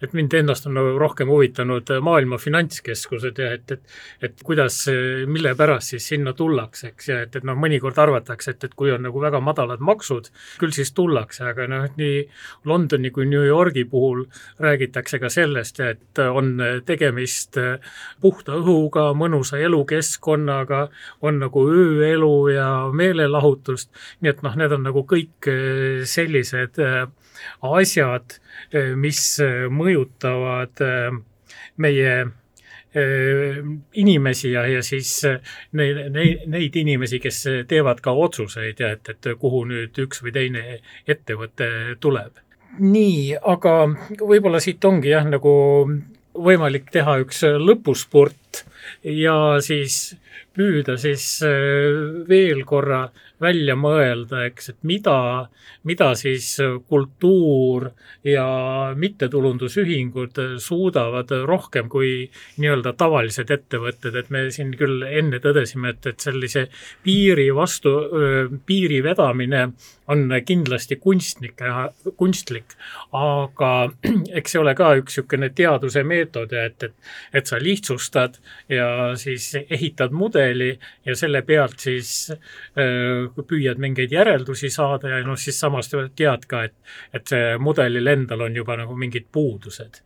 et mind ennast on nagu rohkem huvitanud maailma finantskeskused ja et, et, et kuidas, mille pärast siis sinna tullakse, eks, ja et, et noh, mõnikord arvatakse, et, et kui on nagu väga madalad maksud, küll siis tullakse, aga noh, nii Londoni kui New Yorgi puhul räägitakse ka sellest, et on tegemist puhta õhuga, mõnusa elukeskkonnaga, on nagu ööelu ja meelelahutust, nii et noh, need on nagu kõik sellised asjad, mis mõjutavad meie inimesi ja, ja siis neid, neid, neid inimesi, kes teevad ka otsuseid ja et, et kuhu nüüd üks või teine ettevõte tuleb. nii, aga võib-olla siit ongi jah, nagu võimalik teha üks lõpuspurt ja siis püüda siis veel korra välja mõelda, eks, et mida, mida siis kultuur ja mittetulundusühingud suudavad rohkem kui nii-öelda tavalised ettevõtted, et me siin küll enne tõdesime, et, et sellise piiri vastu, piiri vedamine on kindlasti kunstnik, kunstlik, aga eks see ole ka üks niisugune teaduse meetod et, et, et sa lihtsustad ja siis ehitad mudeli ja selle pealt siis öö, püüad mingeid järeldusi saada ja noh, siis samas tead ka, et, et see mudelil endal on juba nagu mingid puudused.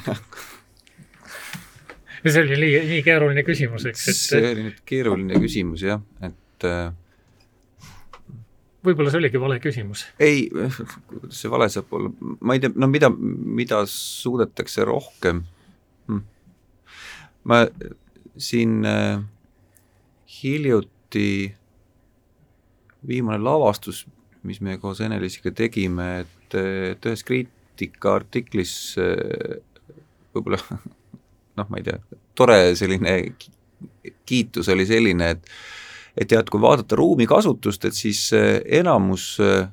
See oli nii, nii keeruline küsimus, eks, et see oli nüüd keeruline küsimus jah, et äh, võib-olla see oligi vale küsimus. ei, kuidas see vale saab olla, ma ei tea, no mida, mida suudetakse rohkem hm.. ma siin äh, hiljuti viimane lavastus, mis me koos Ene-Liisiga tegime, et, et ühes kriitikaartiklis äh, võib-olla noh, ma ei tea, tore selline kiitus oli selline, et et et kui vaadata ruumi kasutust, et siis äh, enamus äh,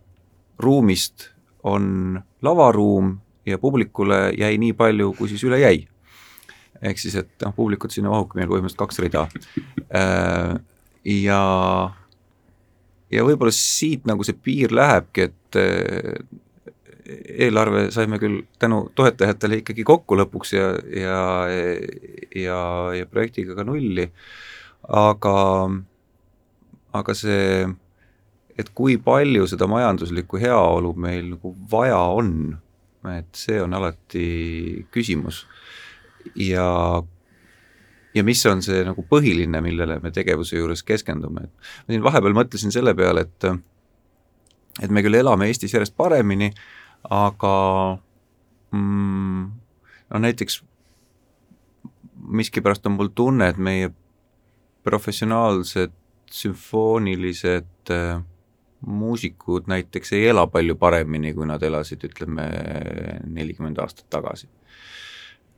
ruumist on lavaruum ja publikule jäi nii palju, kui siis üle jäi. ehk siis, et noh, publikut sinna mahubki meil põhimõtteliselt kaks rida. Äh, ja, ja võib-olla siit nagu see piir lähebki, et eelarve saime küll tänu toetajatele ikkagi kokku lõpuks ja, ja, ja, ja projektiga ka nulli, aga aga see, et kui palju seda majanduslikku heaolu meil nagu vaja on, et see on alati küsimus. ja, ja mis on see nagu põhiline, millele me tegevuse juures keskendume, et ma siin vahepeal mõtlesin selle peale, et et me küll elame Eestis järjest paremini, aga mm, no näiteks miskipärast on mul tunne, et meie professionaalsed sümfoonilised äh, muusikud näiteks ei ela palju paremini, kui nad elasid, ütleme, nelikümmend aastat tagasi.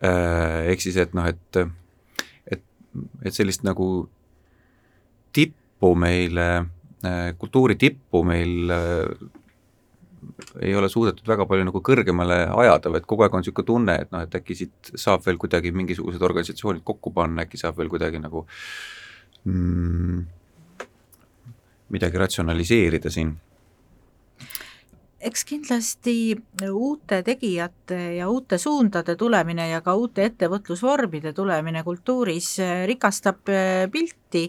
Äh, ehk siis, et noh, et, et, et sellist nagu tippu meile, äh, kultuuri tippu meil ei ole suudetud väga palju nagu kõrgemale ajada, vaid kogu aeg on niisugune tunne, et noh, et äkki siit saab veel kuidagi mingisugused organisatsioonid kokku panna, äkki saab veel kuidagi nagu mm, midagi ratsionaliseerida siin? eks kindlasti uute tegijate ja uute suundade tulemine ja ka uute ettevõtlusvormide tulemine kultuuris rikastab eh, pilti,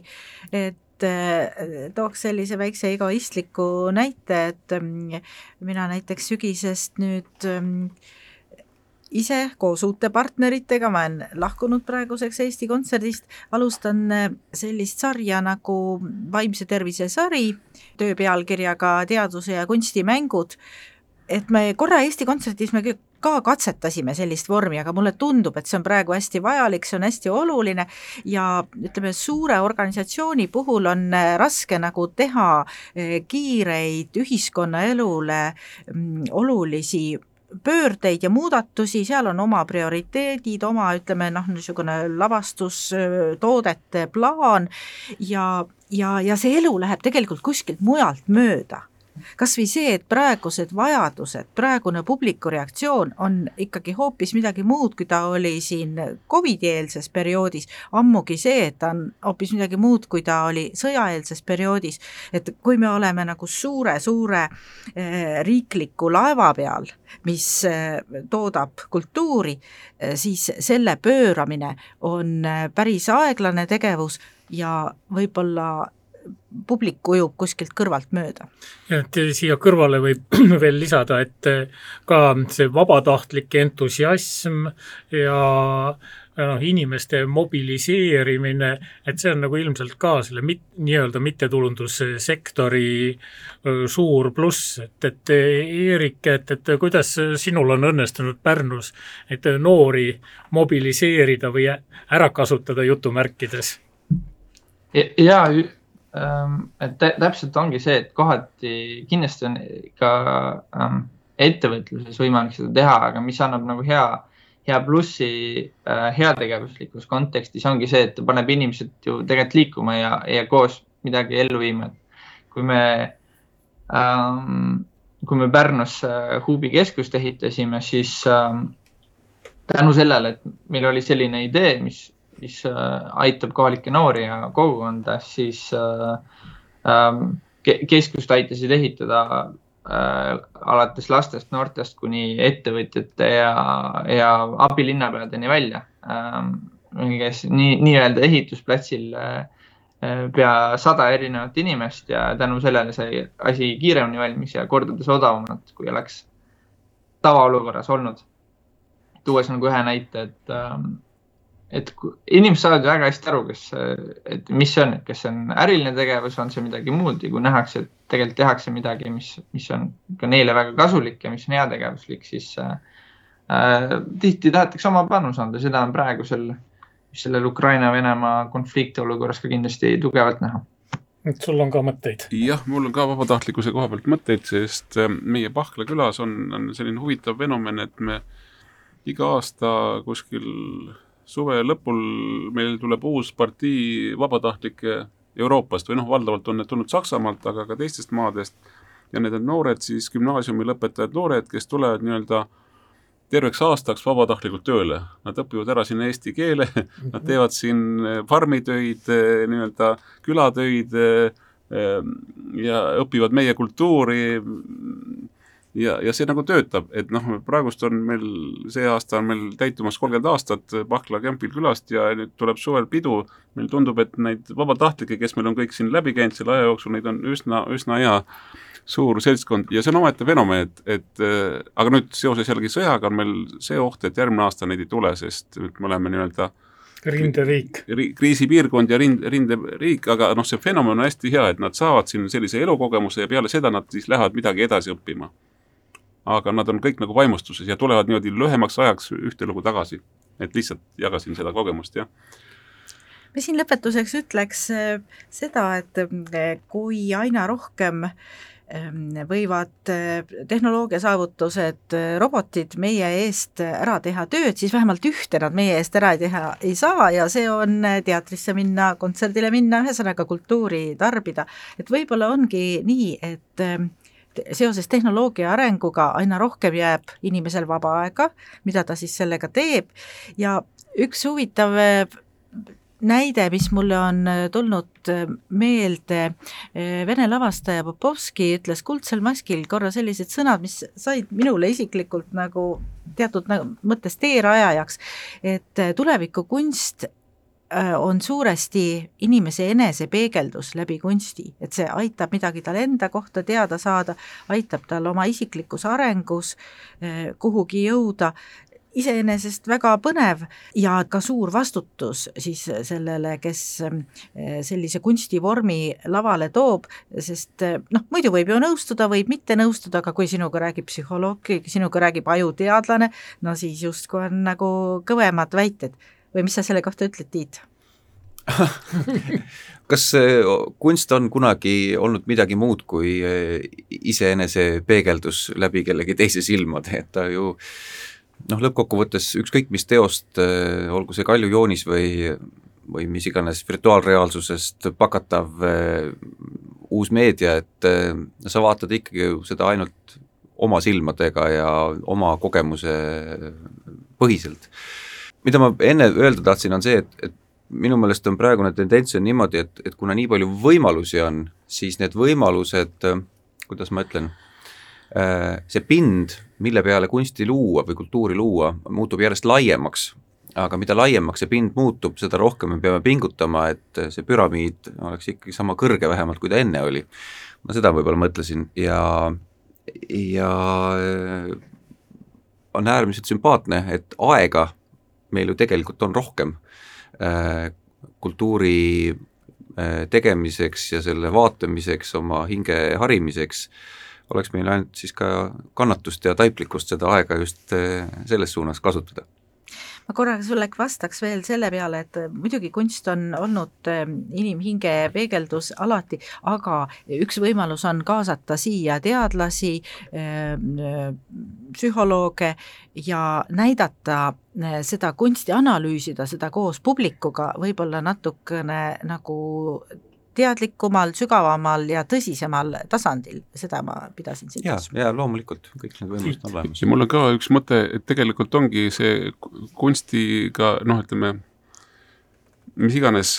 et eh, tooks sellise väikse egoistliku näite, et mm, mina näiteks sügisest nüüd mm, ise koos uute partneritega, ma olen lahkunud praeguseks Eesti Kontserdist, alustan äh, sellist sarja nagu Vaimse tervise sari, töö pealkirjaga Teaduse ja kunstimängud, et me korra Eesti Kontserdis me ka katsetasime sellist vormi, aga mulle tundub, et see on praegu hästi vajalik, see on hästi oluline ja ütleme, suure organisatsiooni puhul on äh, raske nagu teha äh, kiireid ühiskonnaelule mm, olulisi pöördeid ja muudatusi, seal on oma prioriteedid, oma ütleme noh, niisugune lavastustoodete plaan ja, ja, ja see elu läheb tegelikult kuskilt mujalt mööda kas või see, et praegused vajadused, praegune publiku reaktsioon on ikkagi hoopis midagi muud, kui ta oli siin Covidi-eelses perioodis, ammugi see, et ta on hoopis midagi muud, kui ta oli sõjaeelses perioodis. et kui me oleme nagu suure-suure eh, riikliku laeva peal, mis eh, toodab kultuuri, eh, siis selle pööramine on päris aeglane tegevus ja võib-olla publik ujub kuskilt kõrvalt mööda. et siia kõrvale võib veel lisada, et ka see vabatahtlik entusiasm ja noh, inimeste mobiliseerimine, et see on nagu ilmselt ka selle mit, nii-öelda mittetulundussektori suur pluss, et, et Eerik, et, et kuidas sinul on õnnestunud Pärnus, et noori mobiliseerida või ära kasutada jutumärkides? jaa, Ähm, et täpselt ongi see, et kohati kindlasti on ka ähm, ettevõtluses võimalik seda teha, aga mis annab nagu hea, hea plussi äh, heategevuslikus kontekstis ongi see, et ta paneb inimesed ju tegelikult liikuma ja, ja koos midagi ellu viima. kui me ähm,, kui me Pärnus äh, Huubi keskust ehitasime, siis äh, tänu sellele, et meil oli selline idee, mis mis äh, aitab kohalikke noori ja kogukonda, siis äh, ähm, keskust aitasid ehitada äh, alates lastest, noortest kuni ettevõtjate ja, ja abilinnapeadeni välja, ähm, kes nii, nii-öelda ehitusplatsil pea sada erinevat inimest ja tänu sellele sai asi kiiremini valmis ja kordades odavamalt, kui oleks tavaolukorras olnud. tuues nagu ühe näite, et ähm, et inimesed saavad väga hästi aru, kas, et mis see on, kas see on äriline tegevus, on see midagi muud ja kui nähakse, et tegelikult tehakse midagi, mis, mis on ka neile väga kasulik ja mis on heategevuslik, siis äh, tihti tahetakse oma panus anda, seda on praegusel, sellel Ukraina-Venemaa konflikti olukorras ka kindlasti tugevalt näha et sul on ka mõtteid? jah, mul on ka vabatahtlikkuse koha pealt mõtteid, sest äh, meie Pahkla külas on, on selline huvitav fenomen, et me iga aasta kuskil suve lõpul meil tuleb uus partii vabatahtlikke Euroopast või noh, valdavalt on need tulnud Saksamaalt, aga ka teistest maadest. ja need on noored siis gümnaasiumi lõpetajad noored, kes tulevad nii-öelda terveks aastaks vabatahtlikult tööle. Nad õpivad ära siin eesti keele, nad teevad siin farmitöid, nii-öelda külatöid ja õpivad meie kultuuri ja, ja see nagu töötab, et noh, praegust on meil, see aasta on meil täitumas kolmkümmend aastat Pahkla Campil külast ja nüüd tuleb suvel pidu. meil tundub, et neid vabatahtlikke, kes meil on kõik siin läbi käinud selle aja jooksul, neid on üsna, üsna hea suur seltskond ja see on omaette fenomen, et, et äh, aga nüüd seoses jällegi sõjaga on meil see oht, et järgmine aasta neid ei tule, sest me oleme nii-öelda rinderiik. kriisipiirkond ja rind, rinderiik, aga noh, see fenomen on hästi hea, et nad saavad siin sellise elukogemuse ja peale seda nad siis lähevad midagi edasi õppima aga nad on kõik nagu vaimustuses ja tulevad niimoodi lühemaks ajaks ühte lugu tagasi. et lihtsalt jagasin seda kogemust, jah me siin lõpetuseks ütleks äh, seda, et äh, kui aina rohkem ähm, võivad äh, tehnoloogia saavutused, robotid meie eest ära teha tööd, siis vähemalt ühte nad meie eest ära teha ei saa ja see on teatrisse minna, kontserdile minna, ühesõnaga kultuuri tarbida. et võib-olla ongi nii, et ähm, seoses tehnoloogia arenguga aina rohkem jääb inimesel vaba aega, mida ta siis sellega teeb. Ja üks huvitav äh, näide, mis mulle on äh, tulnud äh, meelde, vene lavastaja Popovski ütles Kuldsel maskil korra sellised sõnad, mis said minule isiklikult nagu teatud nagu mõttes teerajajaks, et tulevikukunst on suuresti inimese enesepeegeldus läbi kunsti, et see aitab midagi tal enda kohta teada saada, aitab tal oma isiklikus arengus äh, kuhugi jõuda, iseenesest väga põnev ja ka suur vastutus siis sellele, kes äh, sellise kunstivormi lavale toob, sest noh, muidu võib ju nõustuda, võib mitte nõustuda, aga kui sinuga räägib psühholoog, sinuga räägib ajuteadlane, no siis justkui on nagu kõvemad väited või mis sa selle kohta ütled, Tiit? kas kunst on kunagi olnud midagi muud kui eh, iseenese peegeldus läbi kellegi teise silmade, et ta ju noh, lõppkokkuvõttes ükskõik mis teost, eh, olgu see kaljujoonis või, või mis iganes virtuaalreaalsusest pakatav eh, uus meedia, et sa vaatad ikkagi ju seda ainult oma silmadega ja oma kogemuse põhiselt. Mida ma enne öelda tahtsin, on see, et, et minu meelest on praegune tendents on niimoodi, et, et kuna nii palju võimalusi on, siis need võimalused, kuidas ma ütlen, see pind, mille peale kunsti luua või kultuuri luua, muutub järjest laiemaks aga mida laiemaks see pind muutub, seda rohkem me peame pingutama, et see püramiid oleks ikkagi sama kõrge vähemalt, kui ta enne oli. ma seda võib-olla mõtlesin ja, ja äh, on äärmiselt sümpaatne, et aega meil ju tegelikult on rohkem äh, kultuuri äh, tegemiseks ja selle vaatamiseks, oma hinge harimiseks, oleks meil ainult siis ka kannatust ja taiplikkust seda aega just selles suunas kasutada ma korraga sulle vastaks veel selle peale, et muidugi kunst on olnud ähm, inimhinge peegeldus alati, aga üks võimalus on kaasata siia teadlasi, ähm, psühholooge ja näidata äh, seda kunsti, analüüsida seda koos publikuga võib-olla natukene nagu teadlikumal, sügavamal ja tõsisemal tasandil, seda ma pidasin silmas. ja, ja loomulikult, kõik need võimalused on olemas. ja mul on ka üks mõte, et tegelikult ongi see kunstiga noh, ütleme, mis iganes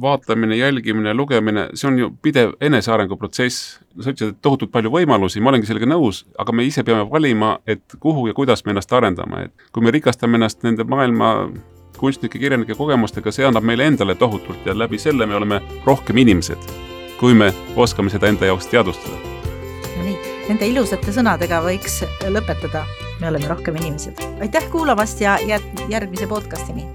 vaatamine, jälgimine, lugemine, see on ju pidev enesearengu protsess. sa ütlesid, et tohutult palju võimalusi, ma olengi sellega nõus, aga me ise peame valima, et kuhu ja kuidas me ennast arendame, et kui me rikastame ennast nende maailma kunstnike, kirjanike kogemustega, see annab meile endale tohutult ja läbi selle me oleme rohkem inimesed, kui me oskame seda enda jaoks teadvustada. no nii, nende ilusate sõnadega võiks lõpetada. me oleme rohkem inimesed. aitäh kuulamast ja järgmise podcastini